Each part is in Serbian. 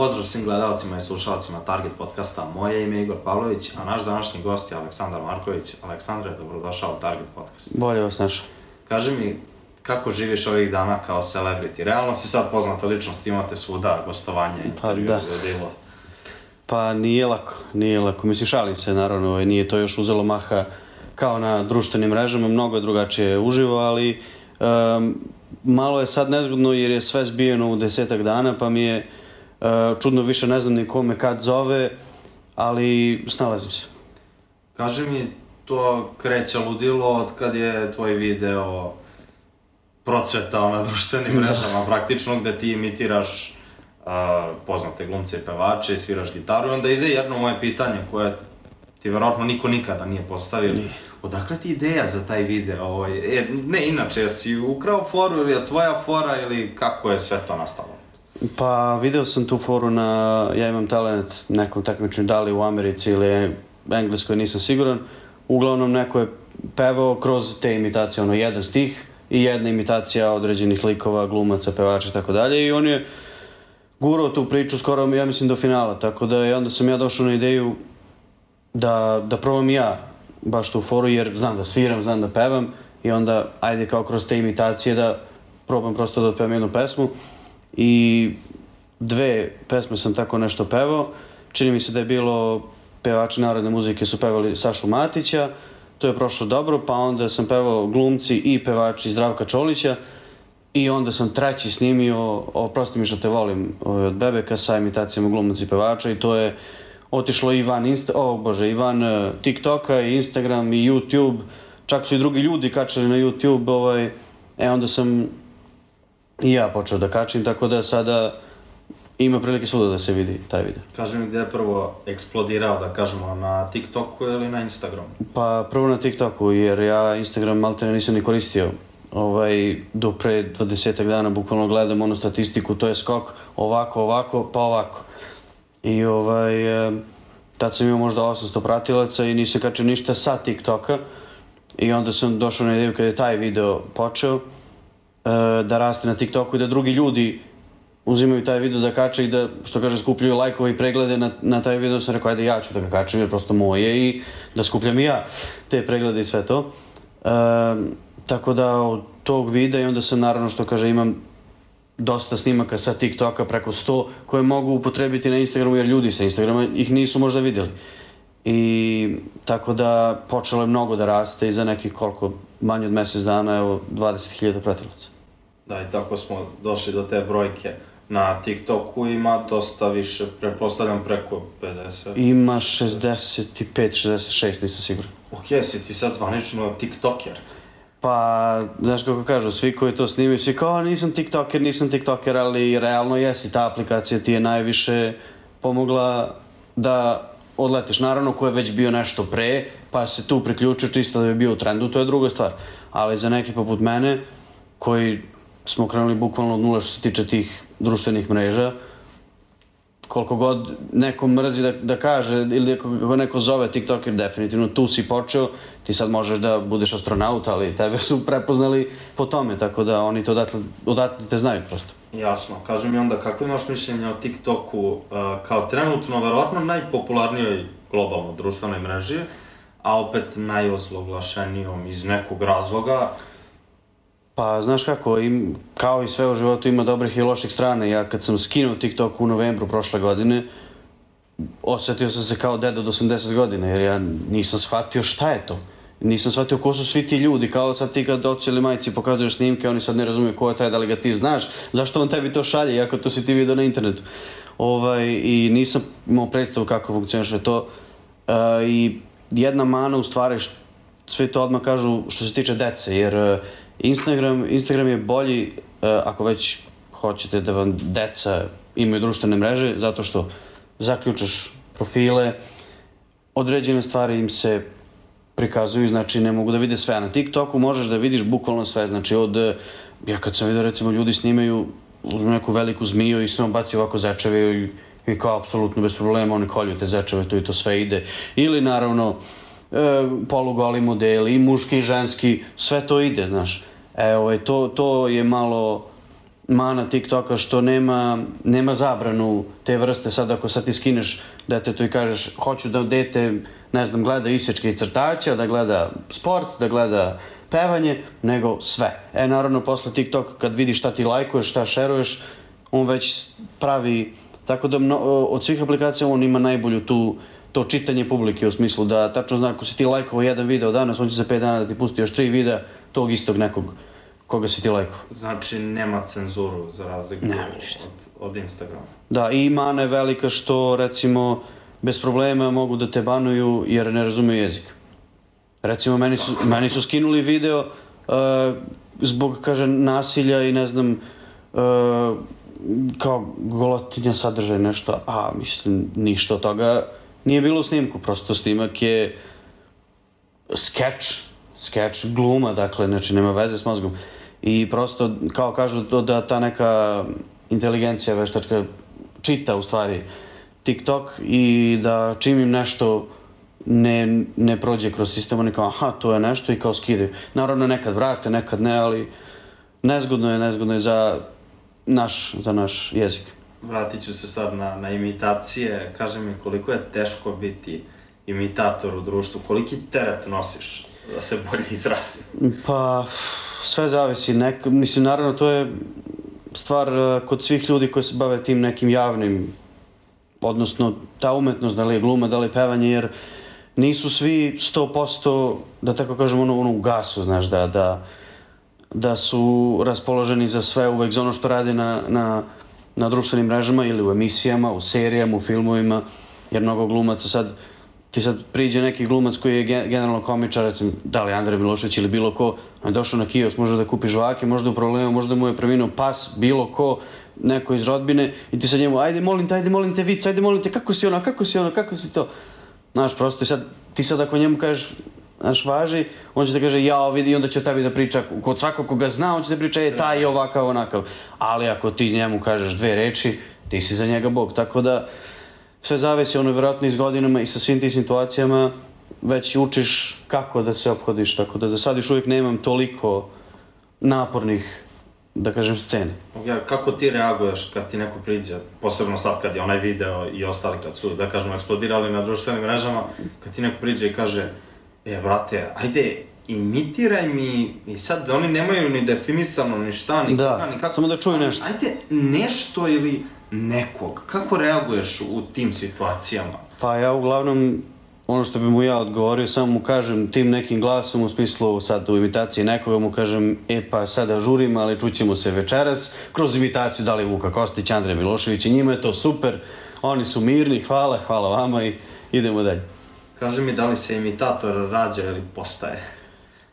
Pozdrav svim gledalcima i slušalcima Target podcasta. Moje ime je Igor Pavlović, a naš današnji gost je Aleksandar Marković. Aleksandre, dobrodošao u Target podcast. Bolje vas našao. Kaži mi, kako živiš ovih dana kao celebrity? Realno si sad poznata ličnost, imate svuda gostovanje, intervju, da. ludilo. Pa nije lako, nije lako. Mislim, šalim se, naravno, ovaj, nije to još uzelo maha kao na društvenim mrežama, mnogo je drugačije uživo, ali um, malo je sad nezgodno jer je sve zbijeno u desetak dana, pa mi je čudno više ne znam ni kome kad zove, ali snalazim se. Kaži mi, to kreće ludilo od kad je tvoj video procvetao na društvenim mrežama, praktično gde ti imitiraš uh, poznate glumce i pevače i sviraš gitaru i onda ide jedno moje pitanje koje ti verovatno niko nikada nije postavio. Nije. Odakle ti ideja za taj video? Ovaj, e, ne, inače, jesi ukrao foru ili je tvoja fora ili kako je sve to nastalo? Pa video sam tu foru na Ja imam talent nekom takmičenju, da li u Americi ili Engleskoj, nisam siguran. Uglavnom neko je pevao kroz te imitacije, ono jedan stih i jedna imitacija određenih likova, glumaca, pevača i tako dalje. I on je gurao tu priču skoro, ja mislim, do finala, tako da i onda sam ja došao na ideju da, da probam ja baš tu foru, jer znam da sviram, znam da pevam i onda ajde kao kroz te imitacije da probam prosto da otpevam jednu pesmu i dve pesme sam tako nešto pevao. Čini mi se da je bilo pevači narodne muzike su pevali Sašu Matića, to je prošlo dobro, pa onda sam pevao glumci i pevači Zdravka Čolića i onda sam treći snimio Oprosti mi što te volim ovaj, od Bebeka sa imitacijama glumaca i pevača i to je otišlo i van Insta, o bože, i van uh, TikToka i Instagram i YouTube, čak su i drugi ljudi kačali na YouTube, ovaj, e onda sam i ja počeo da kačim, tako da sada ima prilike svuda da se vidi taj video. Kaži mi gde je prvo eksplodirao, da kažemo, na TikToku ili na Instagramu? Pa prvo na TikToku, jer ja Instagram malte nisam ni koristio. Ovaj, do pre 20 dana bukvalno gledam onu statistiku, to je skok ovako, ovako, pa ovako. I ovaj, e, tad sam imao možda 800 pratilaca i nisam kačio ništa sa TikToka. I onda sam došao na ideju kada je taj video počeo da raste na TikToku i da drugi ljudi uzimaju taj video da kače i da, što kaže, skupljaju lajkove i preglede na, na taj video, sam rekao, ajde ja ću da ga kačem jer prosto moje i da skupljam i ja te preglede i sve to. E, tako da od tog videa i onda sam naravno što kaže imam dosta snimaka sa TikToka, preko 100, koje mogu upotrebiti na Instagramu, jer ljudi sa Instagrama ih nisu možda videli. I tako da počelo je mnogo da raste i za nekih koliko, manje od mesec dana, evo, 20.000 pratilaca. Da, i tako smo došli do te brojke. Na TikToku ima dosta više, prepostavljam preko 50. Ima 65, 66, nisam siguran. Ok, si ti sad zvanično TikToker. Pa, znaš kako kažu, svi koji to snimaju, svi kao, nisam tiktoker, nisam tiktoker, ali realno jesi, ta aplikacija ti je najviše pomogla da odletiš. Naravno, ko je već bio nešto pre, pa se tu priključio čisto da bi bio u trendu, to je druga stvar. Ali za neki poput mene, koji smo krenuli bukvalno od nula što se tiče tih društvenih mreža, koliko god neko mrzi da, da kaže ili kako neko zove TikToker, definitivno tu si počeo, ti sad možeš da budeš astronaut, ali tebe su prepoznali po tome, tako da oni to odatle, odatle te znaju prosto. Jasno. Kaži mi onda, kako imaš mišljenje o TikToku uh, kao trenutno, verovatno, najpopularnijoj globalno društvenoj mreži, a opet najozloglašenijom iz nekog razloga, Pa, znaš kako, im, kao i sve u životu ima dobrih i loših strana. Ja kad sam skinuo TikTok u novembru prošle godine, osetio sam se kao deda od 80 godina, jer ja nisam shvatio šta je to. Nisam shvatio ko su svi ti ljudi, kao sad ti kad oci ili majici pokazuješ snimke, oni sad ne razumiju ko je taj, da li ga ti znaš, zašto on tebi to šalje, iako to si ti vidio na internetu. Ovaj, I nisam imao predstavu kako funkcioniše to. Uh, I jedna mana u stvari, št, svi to odmah kažu što se tiče dece, jer uh, Instagram, Instagram je bolji uh, ako već hoćete da vam deca imaju društvene mreže, zato što zaključaš profile, određene stvari im se prikazuju, znači ne mogu da vide sve. Na TikToku možeš da vidiš bukvalno sve, znači od, ja kad sam vidio recimo ljudi snimaju, uzmu neku veliku zmiju i samo baci ovako zečeve i, i kao apsolutno bez problema oni kolju te zečeve, to i to sve ide. Ili naravno e, polugoli modeli, i muški i ženski, sve to ide, znaš. E, ovaj, to, to je malo mana TikToka što nema, nema zabranu te vrste. Sad ako sad ti skineš detetu i kažeš hoću da dete, ne znam, gleda isječke i crtaća, da gleda sport, da gleda pevanje, nego sve. E, naravno, posle TikTok, kad vidi šta ti lajkuješ, šta šeruješ, on već pravi, tako da mno, od svih aplikacija on ima najbolju tu, to čitanje publike u smislu da tačno zna ako si ti lajkovao jedan video danas, on će za 5 dana da ti pusti još tri videa tog istog nekog koga si ti lajkovao. Znači, nema cenzuru za razliku od, od Instagrama. Da, i mana je velika što, recimo, bez problema mogu da te banuju jer ne razumeju jezik. Recimo, meni su, meni su skinuli video uh, zbog, kaže, nasilja i ne znam, uh, kao golotinja sadržaj nešto, a mislim, ništa od toga nije bilo u snimku, prosto snimak je skeč, skeč gluma, dakle, znači nema veze s mozgom. I prosto, kao kažu da ta neka inteligencija veštačka čita u stvari TikTok i da čim im nešto ne, ne prođe kroz sistem, oni kao aha, to je nešto i kao skidaju. Naravno nekad vrate, nekad ne, ali nezgodno je, nezgodno je za naš, za naš jezik. Vratit ću se sad na, na imitacije. Kaži mi koliko je teško biti imitator u društvu, koliki teret nosiš da se bolje izrazim? Pa, sve zavisi. Nek, mislim, naravno, to je stvar uh, kod svih ljudi koji se bave tim nekim javnim, odnosno ta umetnost, da li je gluma, da li je pevanje, jer nisu svi 100%, da tako kažem, ono, ono u gasu, znaš, da, da, da su raspoloženi za sve uvek, za ono što rade na, na, na društvenim mrežama ili u emisijama, u serijama, u filmovima, jer mnogo glumaca sad, ti sad priđe neki glumac koji je gen- generalno komičar, recimo, da li Andrej Milošević ili bilo ko, on je došao na kiosk, može da kupi žvake, možda u problemu, možda mu je preminuo pas, bilo ko, neko iz rodbine, i ti sad njemu, ajde molim te, ajde molim te, vic, ajde molim te, kako si ono, kako si ono, kako si to? Znaš, prosto i sad, ti sad ako njemu kažeš, znaš, važi, on će da kaže, jao, vidi, i onda će o tebi da priča, kod svakog koga zna, on će da priča, e, taj je ovakav, onakav. Ali ako ti njemu kažeš dve reči, ti si za njega bog, tako da, sve zavisi, ono, vjerojatno iz godinama i sa svim tim situacijama, već učiš kako da se obhodiš, tako da za sad još uvijek nemam toliko napornih, da kažem, scene. Ja, kako ti reaguješ kad ti neko priđe, posebno sad kad je onaj video i ostali kad su, da kažemo, eksplodirali na društvenim mrežama, kad ti neko priđe i kaže, e, brate, ajde, imitiraj mi, i sad oni nemaju ni definisano ni šta, ni Da, koga, ni kako. samo da čuju nešto. Ajde, nešto ili nekog. Kako reaguješ u tim situacijama? Pa ja uglavnom, ono što bi mu ja odgovorio, samo mu kažem tim nekim glasom u smislu sad u imitaciji nekoga mu kažem e pa sada žurim, ali čućemo se večeras kroz imitaciju da li Vuka Kostić, Andrej Milošević i njima je to super, oni su mirni, hvala, hvala vama i idemo dalje. Kaži mi da li se imitator rađa ili postaje?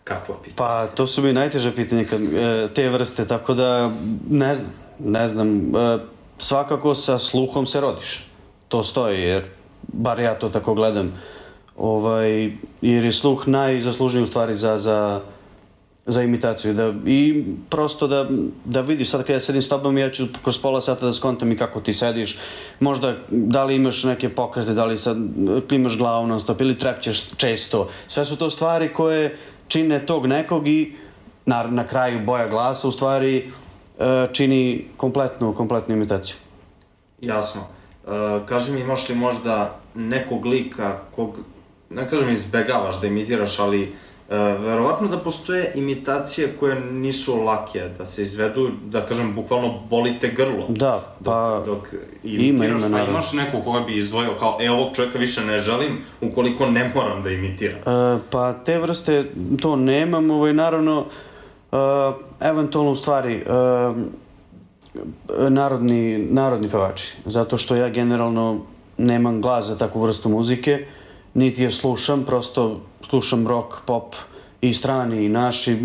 Kakvo pitanje? Pa to su mi najteže pitanje kad, e, te vrste, tako da ne znam, ne znam, e, svakako sa sluhom se rodiš, to stoji jer bar ja to tako gledam. Ovaj, jer je sluh najzaslužniji u stvari za, za, za imitaciju. Da, I prosto da, da vidiš, sad kad ja sedim s tobom, ja ću kroz pola sata da skontam i kako ti sediš. Možda da li imaš neke pokrete, da li sad klimaš glavu non stop ili trepćeš često. Sve su to stvari koje čine tog nekog i na, na kraju boja glasa u stvari e, čini kompletnu, kompletnu imitaciju. Jasno. Uh, kaži mi, imaš li možda nekog lika kog, ne kažem izbegavaš da imitiraš, ali uh, verovatno da postoje imitacije koje nisu lake da se izvedu, da kažem, bukvalno bolite grlo. Da, pa Dok, dok ima, imitiraš, ima, pa naravno. imaš nekog koga bi izdvojio kao, e, ovog čovjeka više ne želim, ukoliko ne moram da imitiram. E, pa te vrste to nemam, ovaj, naravno, e, eventualno u stvari, e, narodni, narodni pevači, zato što ja generalno nemam glas za takvu vrstu muzike, niti je slušam, prosto slušam rock, pop i strani i naši,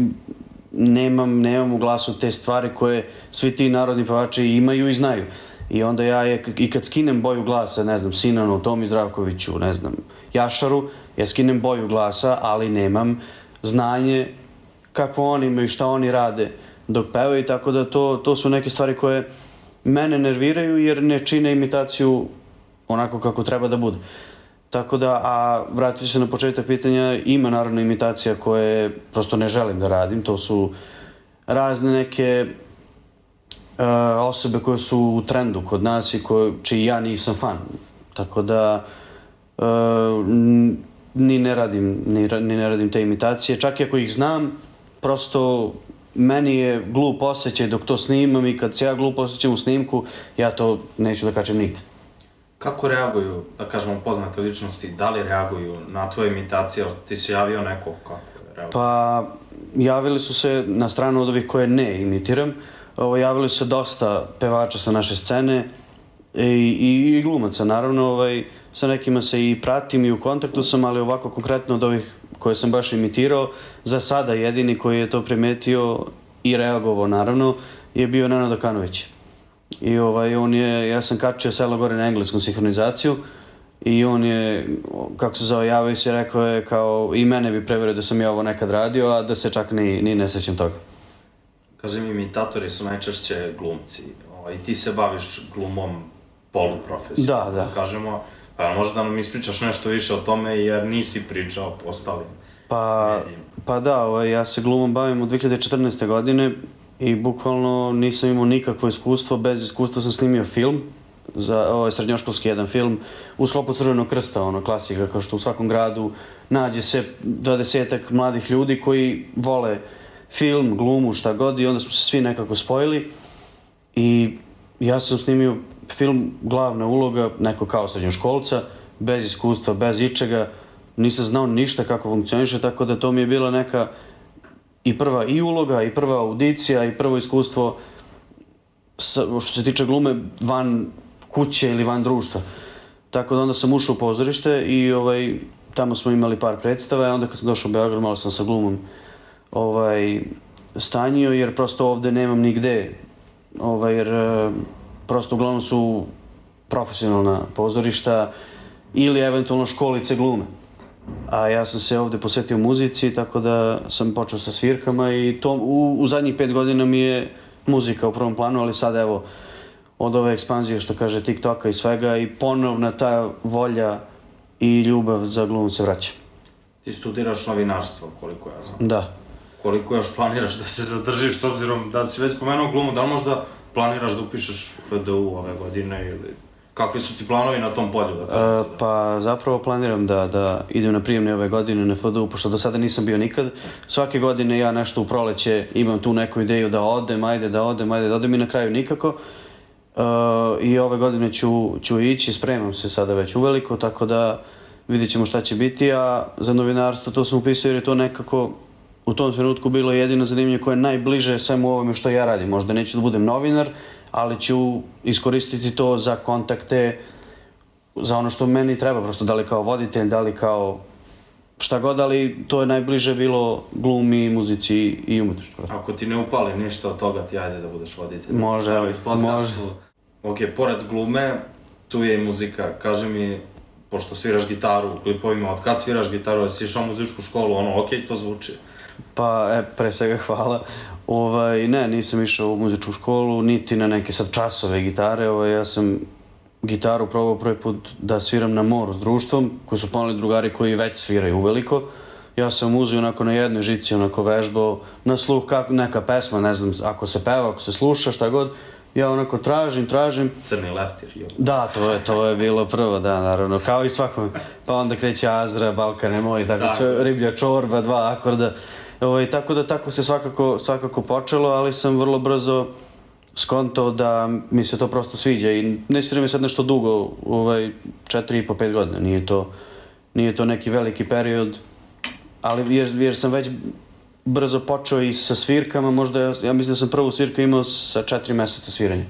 nemam, nemam u glasu te stvari koje svi ti narodni pevači imaju i znaju. I onda ja je, i kad skinem boju glasa, ne znam, Sinanu, Tomi Zdravkoviću, ne znam, Jašaru, ja skinem boju glasa, ali nemam znanje kakvo oni imaju, šta oni rade dok pevaju, tako da to, to su neke stvari koje mene nerviraju jer ne čine imitaciju onako kako treba da bude. Tako da, a vratit se na početak pitanja, ima naravno imitacija koje prosto ne želim da radim, to su razne neke e, osobe koje su u trendu kod nas i koje, čiji ja nisam fan. Tako da n- ni ne radim, ni, ni ne radim te imitacije. Čak i ako ih znam, prosto meni je glup osjećaj dok to snimam i kad se ja glup osjećam u snimku, ja to neću da kačem nigde. Kako reaguju, da kažemo, poznate ličnosti, da li reaguju na tvoje imitacije, Jel ti se javio neko kako reaguje? Pa, javili su se na stranu od ovih koje ne imitiram. Ovo, javili su se dosta pevača sa naše scene i, i, i glumaca, naravno. Ovaj, sa nekima se i pratim i u kontaktu sam, ali ovako konkretno od ovih koje sam baš imitirao, za sada jedini koji je to primetio i reagovao, naravno, je bio Nenad Okanović. I ovaj, on je, ja sam kačio selo gore na engleskom sinhronizaciju i on je, kako se zove, javio se i rekao je kao i mene bi preverio da sam ja ovo nekad radio, a da se čak ni, ni ne sećam toga. Kaži mi, imitatori su najčešće glumci. Ovaj, ti se baviš glumom poluprofesiju. Da, da. Kažemo, pa možda da nam ispričaš nešto više o tome, jer nisi pričao po ostalim. Pa, medijima. pa da, ovaj, ja se glumom bavim od 2014. godine i bukvalno nisam imao nikakvo iskustvo, bez iskustva sam snimio film, za ovaj srednjoškolski jedan film, u sklopu Crvenog krsta, ono klasika, kao što u svakom gradu nađe se dvadesetak mladih ljudi koji vole film, glumu, šta god i onda smo se svi nekako spojili. I ja sam snimio film glavna uloga, neko kao srednjoškolca, bez iskustva, bez ičega, nisam znao ništa kako funkcioniše, tako da to mi je bila neka i prva i uloga, i prva audicija, i prvo iskustvo sa, što se tiče glume van kuće ili van društva. Tako da onda sam ušao u pozorište i ovaj, tamo smo imali par predstava, a onda kad sam došao u Beograd malo sam sa glumom ovaj, stanjio, jer prosto ovde nemam nigde, ovaj, jer e, prosto uglavnom su profesionalna pozorišta ili eventualno školice glume. A ja sam se ovde posvetio muzici, tako da sam počeo sa svirkama i to u, u zadnjih pet godina mi je muzika u prvom planu, ali sad evo, od ove ekspanzije što kaže TikToka i svega i ponovna ta volja i ljubav za glum se vraća. Ti studiraš novinarstvo, koliko ja znam. Da. Koliko još planiraš da se zadržiš, s obzirom da si već spomenuo glumu, da li možda planiraš da upišeš FDU ove godine ili kakvi su ti planovi na tom polju? Da E, pa zapravo planiram da, da idem na prijemne ove godine na FDU, pošto do sada nisam bio nikad. Svake godine ja nešto u proleće imam tu neku ideju da odem, ajde da odem, ajde da odem i na kraju nikako. E, I ove godine ću, ću ići, spremam se sada već uveliko, tako da vidjet ćemo šta će biti, a za novinarstvo to sam upisao jer je to nekako u tom trenutku bilo jedino zanimljivo koje je najbliže svemu ovome što ja radim. Možda neću da budem novinar, ali ću iskoristiti to za kontakte, za ono što meni treba, prosto da li kao voditelj, da li kao šta god, ali to je najbliže bilo glumi, muzici i umetništvu. prosto. Ako ti ne upali ništa od toga, ti ajde da budeš voditelj. Može, evo, podcastu. Ok, pored glume, tu je i muzika. Kaži mi, pošto sviraš gitaru u klipovima, od kad sviraš gitaru, jesi išao muzičku školu, ono, ok, to zvuči. Pa, e, pre svega hvala. Ovaj, ne, nisam išao u muzičku školu, niti na neke sad časove gitare. Ovaj, ja sam gitaru probao prvi put da sviram na moru s društvom, koji su poneli drugari koji već sviraju uveliko. Ja sam uzeo onako na jednoj žici, onako vežbao, na sluh kak, neka pesma, ne znam, ako se peva, ako se sluša, šta god. Ja onako tražim, tražim, Crni leptir, jo. Da, to je, to je bilo prvo, da, naravno, kao i svakom. Pa onda kreće Azra, Balkane moj, Tako. sve, riblja čorba, dva akorda. Ovaj, tako da tako se svakako, svakako počelo, ali sam vrlo brzo skontao da mi se to prosto sviđa i ne svira mi sad nešto dugo, ovaj, četiri i po, pet godina, nije to, nije to neki veliki period, ali jer, jer sam već brzo počeo i sa svirkama, možda ja, ja mislim da sam prvu svirku imao sa četiri meseca sviranja.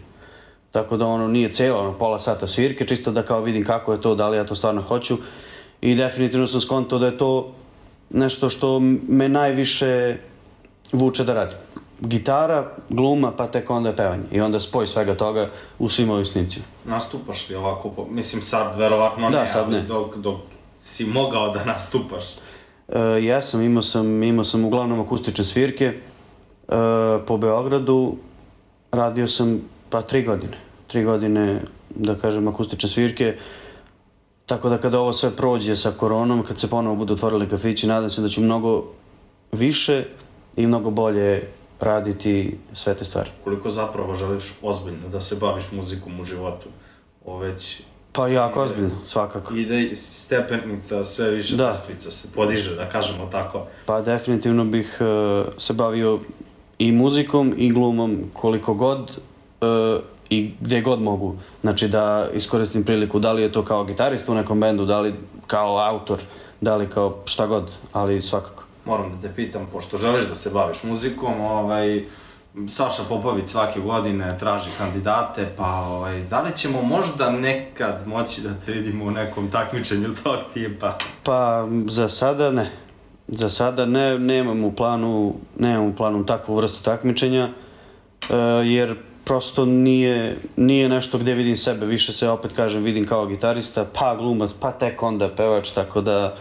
Tako da ono nije celo, ono pola sata svirke, čisto da kao vidim kako je to, da li ja to stvarno hoću. I definitivno sam skontao da je to nešto što me najviše vuče da radim. Gitara, gluma, pa tek onda pevanje. I onda spoj svega toga u svim ovim snicima. Nastupaš li ovako, po, mislim sad verovatno Da, ne, sad ali ne. dok, dok si mogao da nastupaš. E, ja sam, imao sam, imao sam uglavnom akustične svirke e, po Beogradu. Radio sam pa tri godine. Tri godine, da kažem, akustične svirke. Tako da kada ovo sve prođe sa koronom, kad se ponovo budu otvorili kafići, nadam se da ću mnogo više i mnogo bolje raditi sve te stvari. Koliko zapravo želiš ozbiljno da se baviš muzikom u životu? O već Pa jako Ide- ozbiljno, svakako. ide stepenica, sve više Da. lestvica se podiže, da kažemo tako. Pa definitivno bih e, se bavio i muzikom i glumom koliko god e, i gdje god mogu. Znači da iskoristim priliku, da li je to kao gitarista u nekom bendu, da li kao autor, da li kao šta god, ali svakako. Moram da te pitam, pošto želiš da se baviš muzikom, ovaj, Saša Popović svake godine traži kandidate, pa ovaj, da li ćemo možda nekad moći da te vidimo u nekom takmičenju tog tipa? Pa za sada ne. Za sada ne, nemam u planu, nemam u planu takvu vrstu takmičenja, e, jer prosto nije, nije nešto gdje vidim sebe, više se opet kažem vidim kao gitarista, pa glumac, pa tek onda pevač, tako da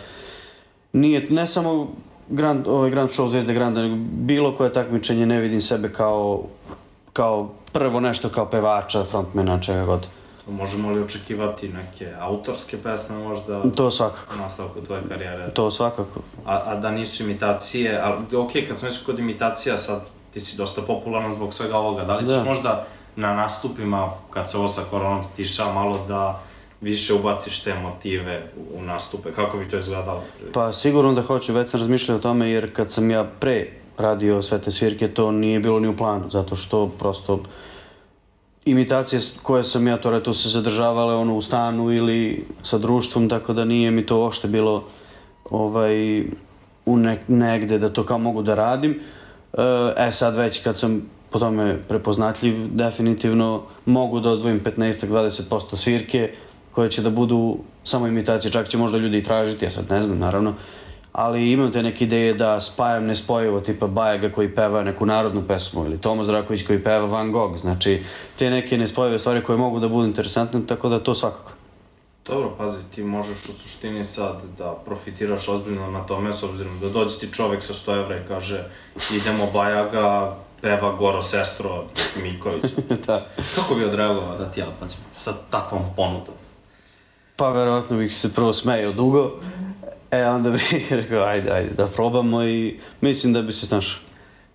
nije, ne samo Grand, ovaj Grand Show Zvezde Granda, nego bilo koje takmičenje ne vidim sebe kao, kao prvo nešto kao pevača, frontmana, čega god. Možemo li očekivati neke autorske pesme možda To svakako, nastavku tvoje karijere? to svakako. A, a da nisu imitacije, ali ok, kad smo već kod imitacija, sad ti si dosta popularan zbog svega ovoga, da li ćeš Da. možda na nastupima, kad se ovo sa koronom stiša, malo da više ubaciš te motive u, nastupe, kako bi to izgledalo? Pa sigurno da hoću, već sam razmišljao o tome jer kad sam ja pre radio sve te svirke to nije bilo ni u planu, zato što prosto imitacije koje sam ja to to se zadržavale ono u stanu ili sa društvom, tako da nije mi to uopšte bilo ovaj, u ne, negde da to kao mogu da radim. E sad već kad sam po tome prepoznatljiv, definitivno mogu da odvojim 15-20% svirke koje će da budu samo imitacije, čak će možda ljudi i tražiti, ja sad ne znam naravno, ali imam te neke ideje da spajam nespojivo, tipa Bajaga koji peva neku narodnu pesmu ili Tomo Zraković koji peva Van Gogh, znači te neke nespojive stvari koje mogu da budu interesantne, tako da to svakako. Dobro, pazi, ti možeš u suštini sad da profitiraš ozbiljno na tome, s obzirom da dođe ti čovek sa 100 evra i kaže idemo Bajaga, peva Goro sestro Miković. da. Kako bi odreagovao da ti ja pazim sa takvom ponudom? Pa verovatno bih se prvo smejao dugo, e onda bih rekao ajde, ajde, da probamo i mislim da bi se snašao.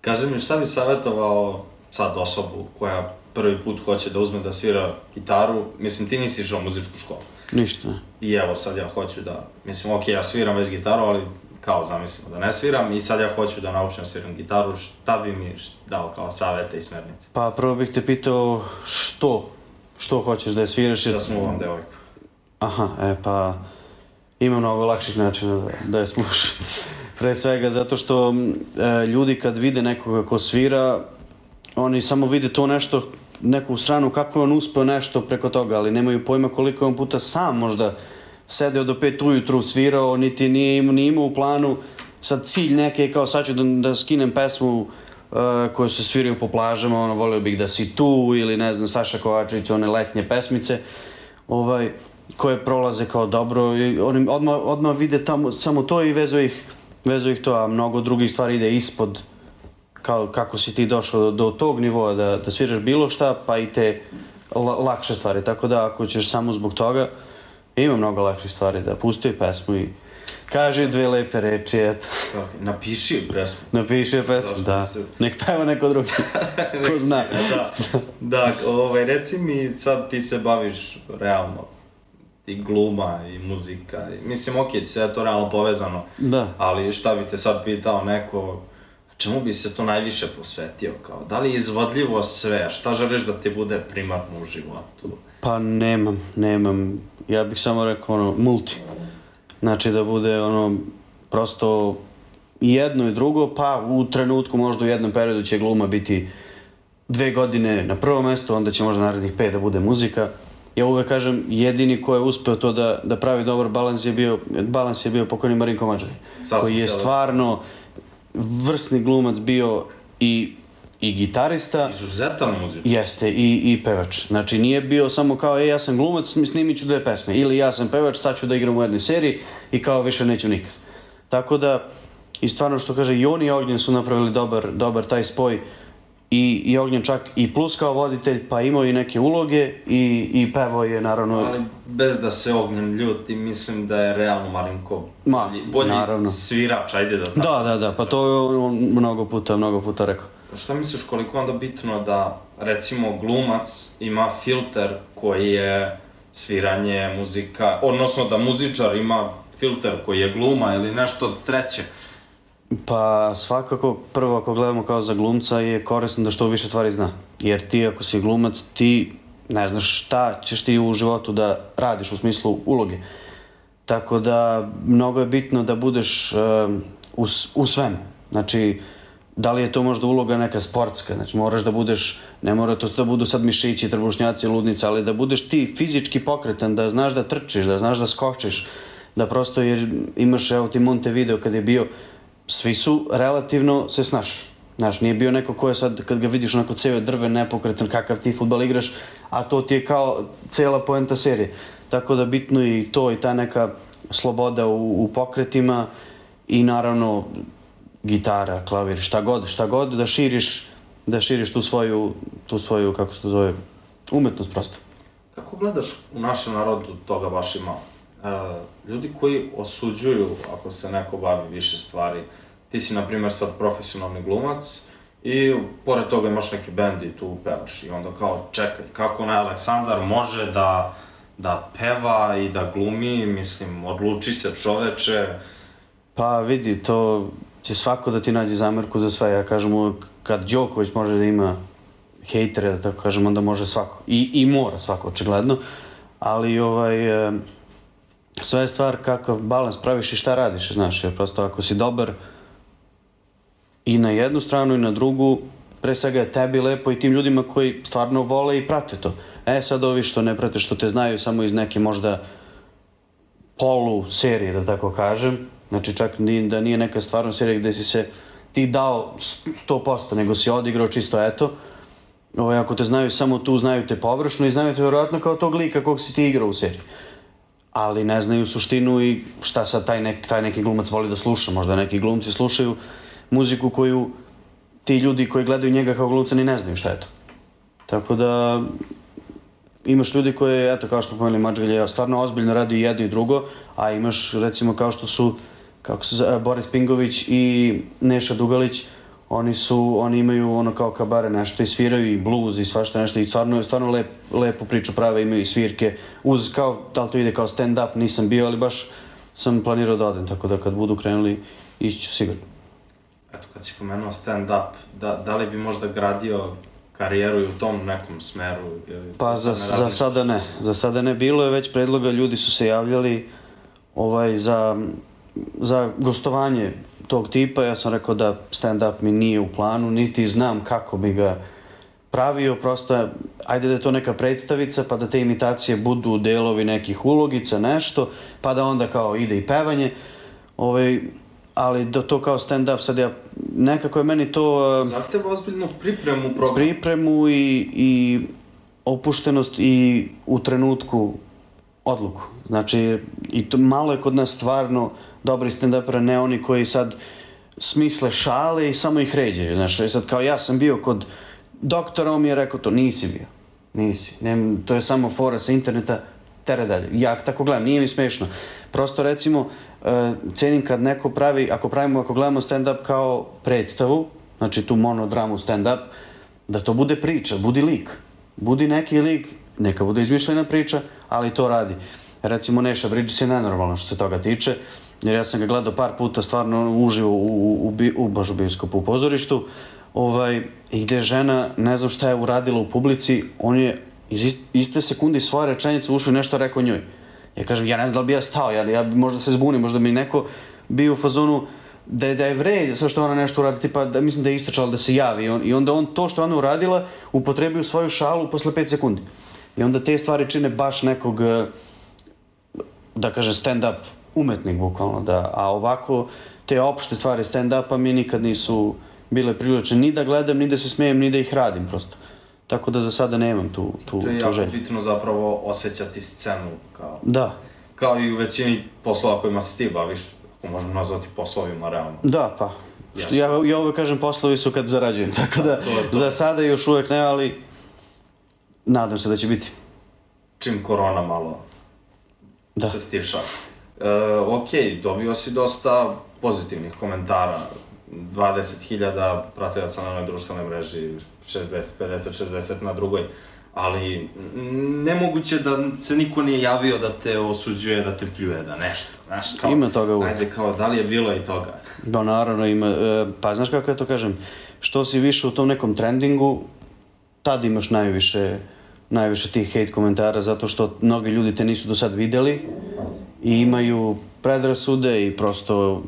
Kaži mi, šta bi savjetovao sad osobu koja prvi put hoće da uzme da svira gitaru? Mislim, ti nisi išao u muzičku školu. Ništa. I evo, sad ja hoću da, mislim, ok, ja sviram već gitaru, ali kao zamislimo da ne sviram i sad ja hoću da naučim da sviram gitaru, šta bi mi dao kao savete i smernice? Pa prvo bih te pitao što, što hoćeš da je sviraš. Da smuvam devojku. Aha, e pa ima mnogo lakših načina da, da je smuš. Pre svega zato što e, ljudi kad vide nekoga ko svira, oni samo vide to nešto, neku stranu kako je on uspeo nešto preko toga, ali nemaju pojma koliko je on puta sam možda sedeo do pet ujutru, svirao, niti nije imao, nije imao u planu. Sad cilj neki je kao sad ću da, da skinem pesmu uh, koje se sviraju po plažama, ono, volio bih da si tu, ili ne znam, Saša Kovačević, one letnje pesmice, ovaj, koje prolaze kao dobro i oni odmah, odmah vide tamo samo to i vezu ih, vezu ih to, a mnogo drugih stvari ide ispod kao, kako si ti došao do, do tog nivoa da, da sviraš bilo šta, pa i te la, lakše stvari. Tako da ako ćeš samo zbog toga, ima mnogo lakših stvari da pusti pesmu i kaže dve lepe reči, eto. Kako, napiši pesmu. Napiši pesmu, da. bi se- Nek peva neko drugi. Ko zna. da, da, ovaj, reci mi, sad ti se baviš realno i gluma i muzika, mislim, ok, sve je to realno povezano, Da. ali šta bi te sad pitao neko, čemu bi se to najviše posvetio, kao, da li je izvodljivo sve, šta želiš da ti bude primarno u životu? Pa nemam, nemam. Ja bih samo rekao ono, multi. Znači da bude ono, prosto i jedno i drugo, pa u trenutku možda u jednom periodu će gluma biti dve godine na prvom mjestu, onda će možda narednih pet da bude muzika. Ja uvek kažem, jedini ko je uspeo to da, da pravi dobar balans je bio, balans je bio pokojni Marinko Mađari, koji je da- stvarno vrsni glumac bio i, i gitarista, Izuzetan muzičar. Jeste, i, i pevač. Znači, nije bio samo kao, e, ja sam glumac, mi snimit ću dve pesme. Ili ja sam pevač, sad ću da igram u jednoj seriji i kao više neću nikad. Tako da, i stvarno što kaže, i on i Ognjen su napravili dobar, dobar taj spoj. I, i Ognjen čak i plus kao voditelj, pa imao i neke uloge i, i pevao je naravno... Ali bez da se ognjem ljuti, mislim da je realno Marinko Ma, bolji, naravno. svirač, ajde da tako. Da, da, da, pa to je on mnogo puta, mnogo puta rekao. šta misliš koliko onda bitno da, recimo, glumac ima filter koji je sviranje, muzika, odnosno da muzičar ima filter koji je gluma ili nešto treće? Pa svakako, prvo ako gledamo kao za glumca je korisno da što više stvari zna. Jer ti ako si glumac, ti ne znaš šta ćeš ti u životu da radiš u smislu uloge. Tako da mnogo je bitno da budeš uh, u, u svemu. Znači, da li je to možda uloga neka sportska, znači moraš da budeš, ne mora to da budu sad mišići, trbušnjaci, ludnice, ali da budeš ti fizički pokretan, da znaš da trčiš, da znaš da skočiš, da prosto jer imaš, evo ti Monte video kad je bio, svi su relativno se snašli. Znaš, nije bio neko ko je sad, kad ga vidiš onako ceo drven, nepokretan, kakav ti futbal igraš, a to ti je kao cela poenta serije. Tako da bitno i to i ta neka sloboda u, u pokretima i naravno gitara, klavir, šta god, šta god, da širiš, da širiš tu svoju, tu svoju, kako se to zove, umetnost prosto. Kako gledaš u našem narodu toga baš? E, ljudi koji osuđuju ako se neko bavi više stvari, ti si, na primjer, sad profesionalni glumac i pored toga imaš neki bend i tu pevaš i onda kao, čekaj, kako ne Aleksandar može da, da peva i da glumi, mislim, odluči se čoveče. Pa vidi, to će svako da ti nađe zamerku za sve. Ja kažem kad Đoković može da ima hejtere, da tako kažem, onda može svako. I, i mora svako, očigledno. Ali, ovaj, sve je stvar kakav balans praviš i šta radiš, znaš, jer prosto ako si dobar i na jednu stranu i na drugu, pre svega je tebi lepo i tim ljudima koji stvarno vole i prate to. E sad ovi što ne prate, što te znaju samo iz neke možda polu serije, da tako kažem, Znači čak ni, da nije neka stvarno serija gde si se ti dao 100%, nego si odigrao čisto eto. Ovo, ako te znaju samo tu, znaju te površno i znaju te verovatno kao tog lika kog si ti igrao u seriji. Ali ne znaju suštinu i šta sad taj, nek, taj neki glumac voli da sluša. Možda neki glumci slušaju muziku koju ti ljudi koji gledaju njega kao glumca ni ne znaju šta je to. Tako da imaš ljudi koji, eto, kao što pomenuli Mačgalja, stvarno ozbiljno radi jedno i drugo, a imaš, recimo, kao što su kako se zove, Boris Pingović i Neša Dugalić, oni su, oni imaju ono kao kabare nešto i sviraju i bluz i svašta nešto i stvarno, stvarno lep, lepu priču prave, imaju i svirke, uz kao, da li to ide kao stand up, nisam bio, ali baš sam planirao da odem, tako da kad budu krenuli, ići ću sigurno. Eto, kad si pomenuo stand up, da, da li bi možda gradio karijeru i u tom nekom smeru? Ili pa za, za sada ne, za sada ne. Bilo je već predloga, ljudi su se javljali ovaj, za za gostovanje tog tipa, ja sam rekao da stand-up mi nije u planu, niti znam kako bi ga pravio, prosto, ajde da je to neka predstavica, pa da te imitacije budu delovi nekih ulogica, nešto, pa da onda kao ide i pevanje, ovaj, ali da to kao stand-up, sad ja, nekako je meni to... Zahteva ozbiljnu pripremu programa. Pripremu i, i opuštenost i u trenutku odluku. Znači, i to malo je kod nas stvarno dobri stand-upera, ne oni koji sad smisle šale i samo ih ređaju. Znaš, sad kao ja sam bio kod doktora, on mi je rekao to, nisi bio. Nisi. Ne, to je samo fora sa interneta, tere dalje. Ja tako gledam, nije mi smešno. Prosto recimo, uh, cenim kad neko pravi, ako pravimo, ako gledamo stand-up kao predstavu, znači tu monodramu stand-up, da to bude priča, budi lik. Budi neki lik, neka bude izmišljena priča, ali to radi. Recimo Neša Bridges je nenormalno što se toga tiče. Uh, jer ja sam ga gledao par puta stvarno uživo u, u, u, u baš u u pozorištu, ovaj, i gde žena, ne znam šta je uradila u publici, on je iz iste sekunde svoje rečenice ušao i nešto rekao njoj. Ja kažem, ja ne znam da li bi ja stao, ja, ja možda se zbunim, možda mi neko bio u fazonu da je, da je vrej, sve što ona nešto uradi, tipa, da, mislim da je istočala da se javi I, on, i onda on to što ona uradila upotrebio svoju šalu posle 5 sekundi. I onda te stvari čine baš nekog, da kažem, stand-up umetnik bukvalno, da, a ovako te opšte stvari stand-upa mi nikad nisu bile privlačne ni da gledam, ni da se smejem, ni da ih radim prosto. Tako da za sada nemam tu, tu, to je jako bitno zapravo osjećati scenu kao... Da. Kao i u većini poslova kojima se ti baviš, ako možemo nazvati poslovima realno. Da, pa. Što ja, ja uvek kažem poslovi su kad zarađujem, tako da, da to to. za sada još uvek ne, ali nadam se da će biti. Čim korona malo da. se stiša. Uh, ok, dobio si dosta pozitivnih komentara 20.000 pratilaca na onoj društvenoj mreži, 60, 50, 60 na drugoj, ali nemoguće da se niko nije javio da te osuđuje, da te pljuje, da nešto, znaš, kao... Ima toga uvek. Ajde, kao, da li je bilo i toga? Da, naravno ima, e, pa znaš kako ja to kažem, što si više u tom nekom trendingu, tad imaš najviše, najviše tih hate komentara, zato što mnogi ljudi te nisu do sad videli i imaju predrasude i prosto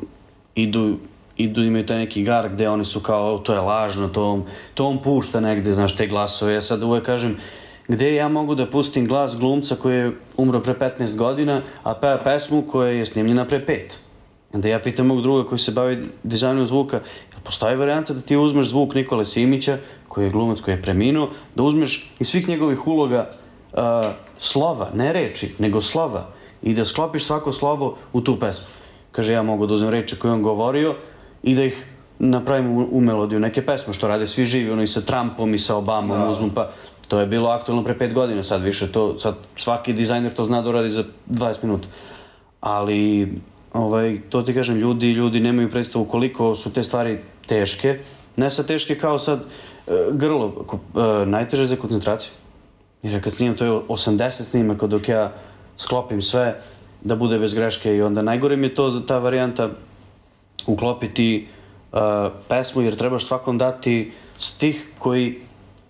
idu idu, imaju taj neki gar gde oni su kao, to je lažno, to on, to on pušta negde, znaš, te glasove. Ja sad uvek kažem, gde ja mogu da pustim glas glumca koji je umro pre 15 godina, a peva pesmu koja je snimljena pre 5. Onda ja pitam mog druga koji se bavi dizajnom zvuka, jel postoji varijanta da ti uzmeš zvuk Nikole Simića, koji je glumac koji je preminuo, da uzmeš iz svih njegovih uloga uh, slova, ne reči, nego slova, i da sklopiš svako slovo u tu pesmu. Kaže, ja mogu da uzmem reči koje on govorio i da ih napravim u, u melodiju neke pesme, što rade svi živi, ono i sa Trumpom i sa Obamom, da. uzmu pa to je bilo aktualno pre pet godina, sad više to, sad svaki dizajner to zna da uradi za 20 minuta. Ali, ovaj, to ti kažem, ljudi, ljudi nemaju predstavu koliko su te stvari teške, ne sa teške kao sad e, grlo, e, najteže za koncentraciju. Jer ja kad snimam, to je 80 snimaka dok ja sklopim sve, da bude bez greške i onda najgore mi je to za ta varijanta uklopiti uh, pesmu jer trebaš svakom dati stih koji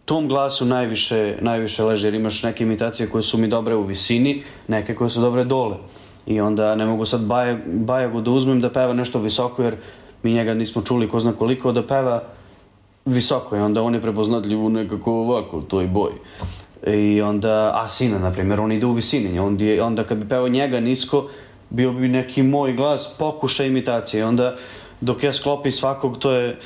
tom glasu najviše, najviše leže jer imaš neke imitacije koje su mi dobre u visini, neke koje su dobre dole. I onda ne mogu sad baj, Bajagu da uzmem da peva nešto visoko jer mi njega nismo čuli ko zna koliko da peva visoko i onda on je prepoznatljiv nekako ovako toj boji. I onda Asina, na primjer, on ide u visini, on je, onda kad bi pevao njega nisko, bio bi neki moj glas, pokušaj imitacije. I onda dok ja sklopim svakog, to je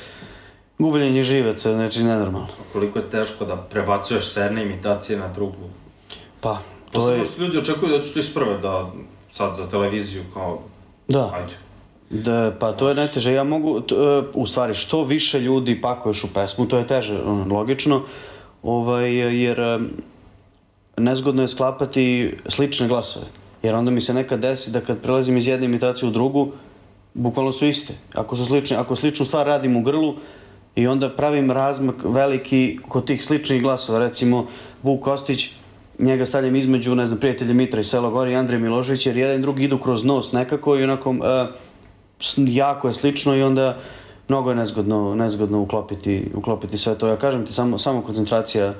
gubljenje živaca, znači nenormalno. Koliko je teško da prebacuješ s jedne imitacije na drugu? Pa, to, to je... što ljudi očekuju da ću to isprve, da sad za televiziju kao... Da. Ajde. Da, pa to je najteže. Ja mogu, t, e, u stvari, što više ljudi pakuješ u pesmu, to je teže, logično, ovaj, jer nezgodno je sklapati slične glasove. Jer onda mi se nekad desi da kad prelazim iz jedne imitacije u drugu, bukvalno su iste. Ako su slične, ako sličnu stvar radim u grlu, i onda pravim razmak veliki kod tih sličnih glasova. Recimo, Vuk Kostić, njega stavljam između, ne znam, prijatelja Mitra i Selo Gori i Andrej Milošević, jer jedan i drugi idu kroz nos nekako i onako uh, jako je slično i onda mnogo je nezgodno, nezgodno uklopiti, uklopiti sve to. Ja kažem ti, samo, samo koncentracija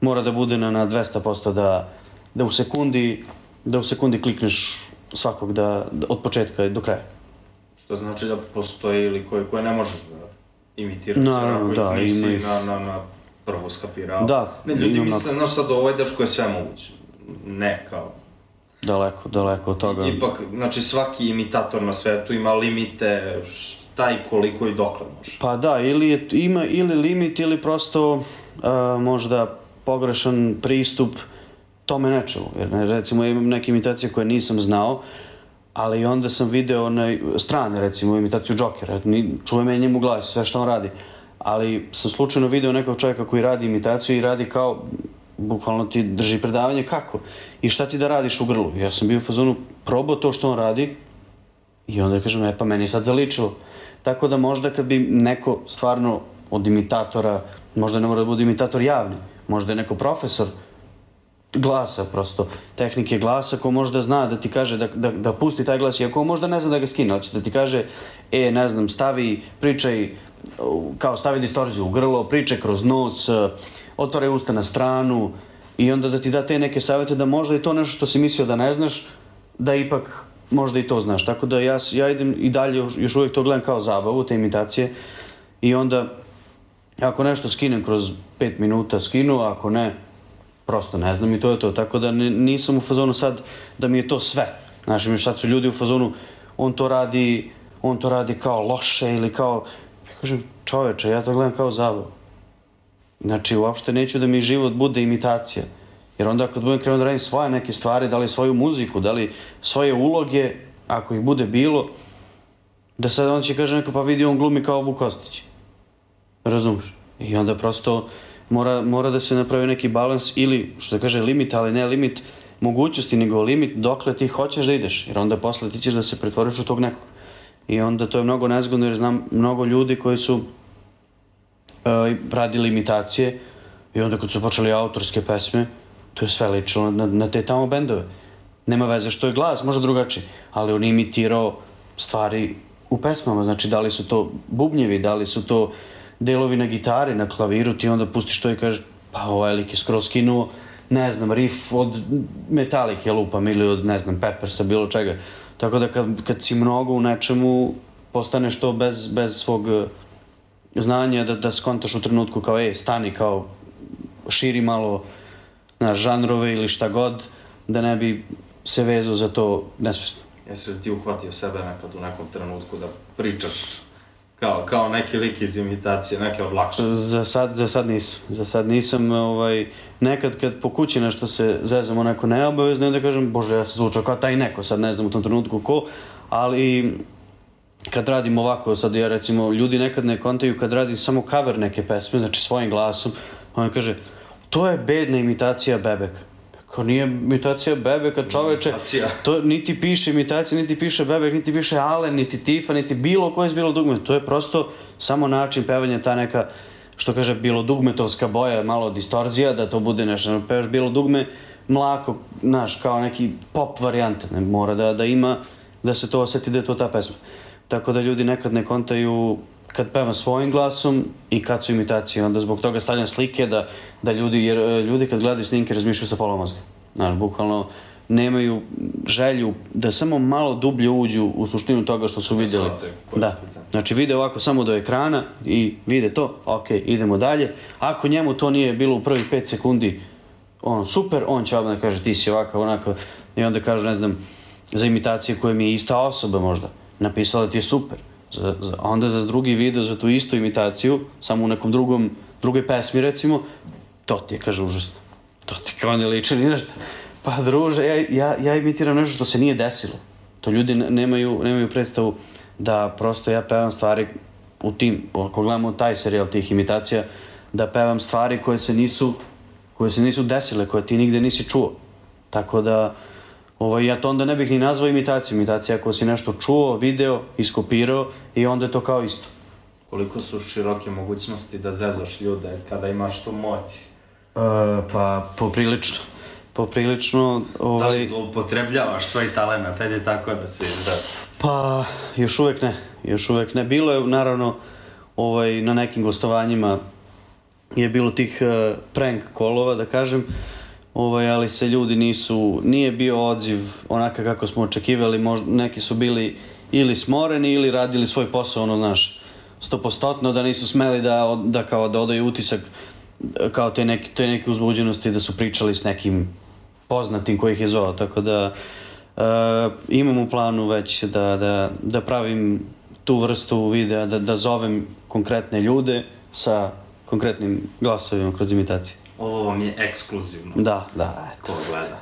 mora da bude na, na 200% da, da u sekundi da u sekundi klikneš svakog da, da od početka do kraja. Što znači da postoji ili koje, koje ne možeš da imitiraš, Naravno, ako da, ih nisi ima na, na, na prvo skapirao. Da, Ne, ljudi ima misle, znaš sad, ovo je dečko je sve moguće. Ne, kao, Daleko, daleko od toga. Ipak, znači svaki imitator na svetu ima limite šta i koliko i dokle može. Pa da, ili je, ima ili limit ili prosto uh, možda pogrešan pristup tome nečemu. Jer recimo imam neke imitacije koje nisam znao, ali onda sam video onaj, strane recimo imitaciju Jokera, ni, čujem ja njemu glas, sve što on radi. Ali sam slučajno video nekog čovjeka koji radi imitaciju i radi kao, bukvalno ti drži predavanje kako i šta ti da radiš u grlu. Ja sam bio u fazonu, probao to što on radi i onda kažem, e pa meni sad zaličilo. Tako da možda kad bi neko stvarno od imitatora, možda ne mora da bude imitator javni, možda je neko profesor glasa prosto, tehnike glasa ko možda zna da ti kaže da, da, da pusti taj glas, iako možda ne zna da ga skine, ali će da ti kaže, e, ne znam, stavi, pričaj, kao stavi distorziju u grlo, pričaj kroz nos, otvaraj usta na stranu i onda da ti da te neke savete da možda i to nešto što si mislio da ne znaš, da ipak možda i to znaš. Tako da ja, ja idem i dalje, još, uvijek to gledam kao zabavu, te imitacije i onda ako nešto skinem kroz 5 minuta skinu, ako ne, prosto ne znam i to je to. Tako da nisam u fazonu sad da mi je to sve. Znaš, mi sad su ljudi u fazonu, on to radi, on to radi kao loše ili kao, ja kažem, čoveče, ja to gledam kao zabavu. Znači, uopšte neću da mi život bude imitacija. Jer onda kad budem krenuo da radim svoje neke stvari, da li svoju muziku, da li svoje uloge, ako ih bude bilo, da sad on će kaže neko pa vidi on glumi kao Vuk Kostić. Razumeš? I onda prosto mora, mora da se napravi neki balans ili, što kaže, limit, ali ne limit mogućnosti, nego limit dokle ti hoćeš da ideš. Jer onda posle ti ćeš da se pretvoriš u tog nekog. I onda to je mnogo nezgodno jer znam mnogo ljudi koji su uh, radili imitacije i onda kad su počeli autorske pesme, to je sve ličilo na, na te tamo bendove. Nema veze što je glas, možda drugačiji, ali on imitirao stvari u pesmama, znači da li su to bubnjevi, da li su to delovi na gitari, na klaviru, ti onda pustiš to i kažeš, pa ovaj lik je skroz skinuo, ne znam, riff od Metallica lupam ili od, ne znam, Peppersa, bilo čega. Tako da kad, kad si mnogo u nečemu, postaneš to bez, bez svog eh, znanja da, da skontaš u trenutku kao, ej, stani, kao, širi malo na žanrove ili šta god, da ne bi se vezao za to nesvesno. Jesi li ti uhvatio sebe nekad u nekom trenutku da pričaš kao, kao neki lik iz imitacije, neke od lakše? Za sad, za sad nisam. Za sad nisam, ovaj, nekad kad po kući nešto se zezamo neko neobavezno onda kažem, bože, ja sam zvučao kao taj neko, sad ne znam u tom trenutku ko, ali kad radim ovako, sad ja recimo, ljudi nekad ne kontaju kad radim samo cover neke pesme, znači svojim glasom, on kaže, to je bedna imitacija Bebeka. Kao nije imitacija Bebeka, čoveče, Imitacija. to niti piše imitacija, niti piše Bebek, niti piše Alen, niti Tifa, niti bilo koje iz bilo dugme. To je prosto samo način pevanja, ta neka, što kaže, bilo dugmetovska boja, malo distorzija, da to bude nešto, pevaš bilo dugme, mlako, znaš, kao neki pop varijanta, ne mora da, da ima, da se to oseti da je to ta pesma. Tako da ljudi nekad ne kontaju kad pevam svojim glasom i kad su imitacije, onda zbog toga stavljam slike da, da ljudi, jer e, ljudi kad gledaju snimke razmišljaju sa pola mozga. Znaš, bukvalno nemaju želju da samo malo dublje uđu u suštinu toga što su je Da. pitanje. Znači vide ovako samo do ekrana i vide to, ok, idemo dalje. Ako njemu to nije bilo u prvih 5 sekundi ono, super, on će odmah da kaže ti si ovakav, onako, i onda kaže, ne znam, za imitacije koje mi je ista osoba možda, napisala ti je super. Za, za, onda za drugi video, za tu istu imitaciju, samo u nekom drugom, drugoj pesmi recimo, to ti je, kaže, užasno. To ti kao ne liči ni na šta. Pa druže, ja, ja, ja imitiram nešto što se nije desilo. To ljudi ne- nemaju, nemaju predstavu da prosto ja pevam stvari u tim, ako gledamo taj serijal tih imitacija, da pevam stvari koje se nisu, koje se nisu desile, koje ti nigde nisi čuo. Tako da, ovaj, ja to onda ne bih ni nazvao imitacijom. Imitacija ako si nešto čuo, video, iskopirao i onda je to kao isto. Koliko su široke mogućnosti da zezaš ljude kada imaš tu moć? E, pa, poprilično. Poprilično, Da ovaj... li zloupotrebljavaš svoj talent, ajde tako da se izrazi. Pa, još uvek ne. Još uvek ne. Bilo je, naravno, ovaj, na nekim gostovanjima je bilo tih uh, prank kolova, da kažem, ovaj, ali se ljudi nisu, nije bio odziv onaka kako smo očekivali, možda, neki su bili ili smoreni ili radili svoj posao, ono, znaš, stopostotno, da nisu smeli da, da kao da odaju utisak kao te neke, te neke uzbuđenosti da su pričali s nekim poznatim koji ih je zvao, tako da uh, imam u planu već da, da, da pravim tu vrstu videa, da, da zovem konkretne ljude sa konkretnim glasovima kroz imitacije. Ovo vam je ekskluzivno. Da, da, eto. Ko gleda.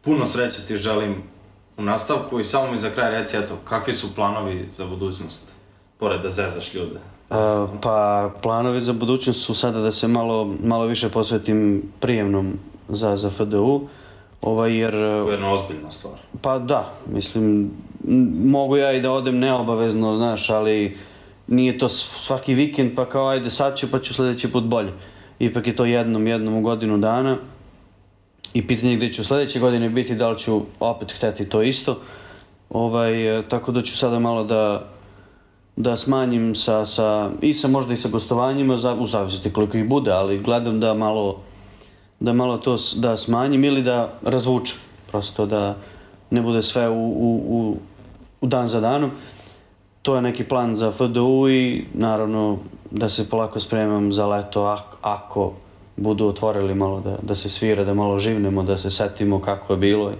Puno sreće ti želim u nastavku i samo mi za kraj reci, eto, kakvi su planovi za budućnost? Pored da zezaš ljude. Uh, pa planovi za budućnost su sada da se malo, malo više posvetim prijemnom za, za FDU, ovaj, jer To je jedna ozbiljna stvar. Pa da, mislim, mogu ja i da odem neobavezno, znaš, ali nije to svaki vikend, pa kao ajde sad ću, pa ću sledeći put bolje. Ipak je to jednom, jednom u godinu dana i pitanje je gde ću sledeće godine biti, da li ću opet hteti to isto. Ovaj, e, tako da ću sada malo da, da smanjim sa, sa, i sa možda i sa gostovanjima, za, u zavisnosti koliko ih bude, ali gledam da malo da malo to da smanjim ili da razvučem. Prosto da ne bude sve u, u, u, u dan za danom. To je neki plan za FDU i naravno da se polako spremam za leto ako, budu otvorili malo da, da se svira, da malo živnemo, da se setimo kako je bilo. i-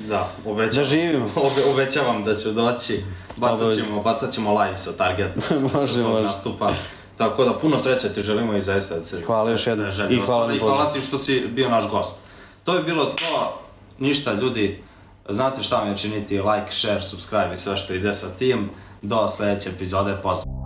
Da, obećavam. Da živimo. Obe, obećavam da ću doći. Bacat ćemo, bacat ćemo live sa targeta. Može, sa može. nastupa. Tako da puno sreće ti želimo i zaista da se Hvala još jednom. I hvala I hvala ti što si bio naš gost. To je bilo to. Ništa ljudi, znate šta vam je činiti, like, share, subscribe i sve što ide sa tim. Do sledeće epizode, pozdrav.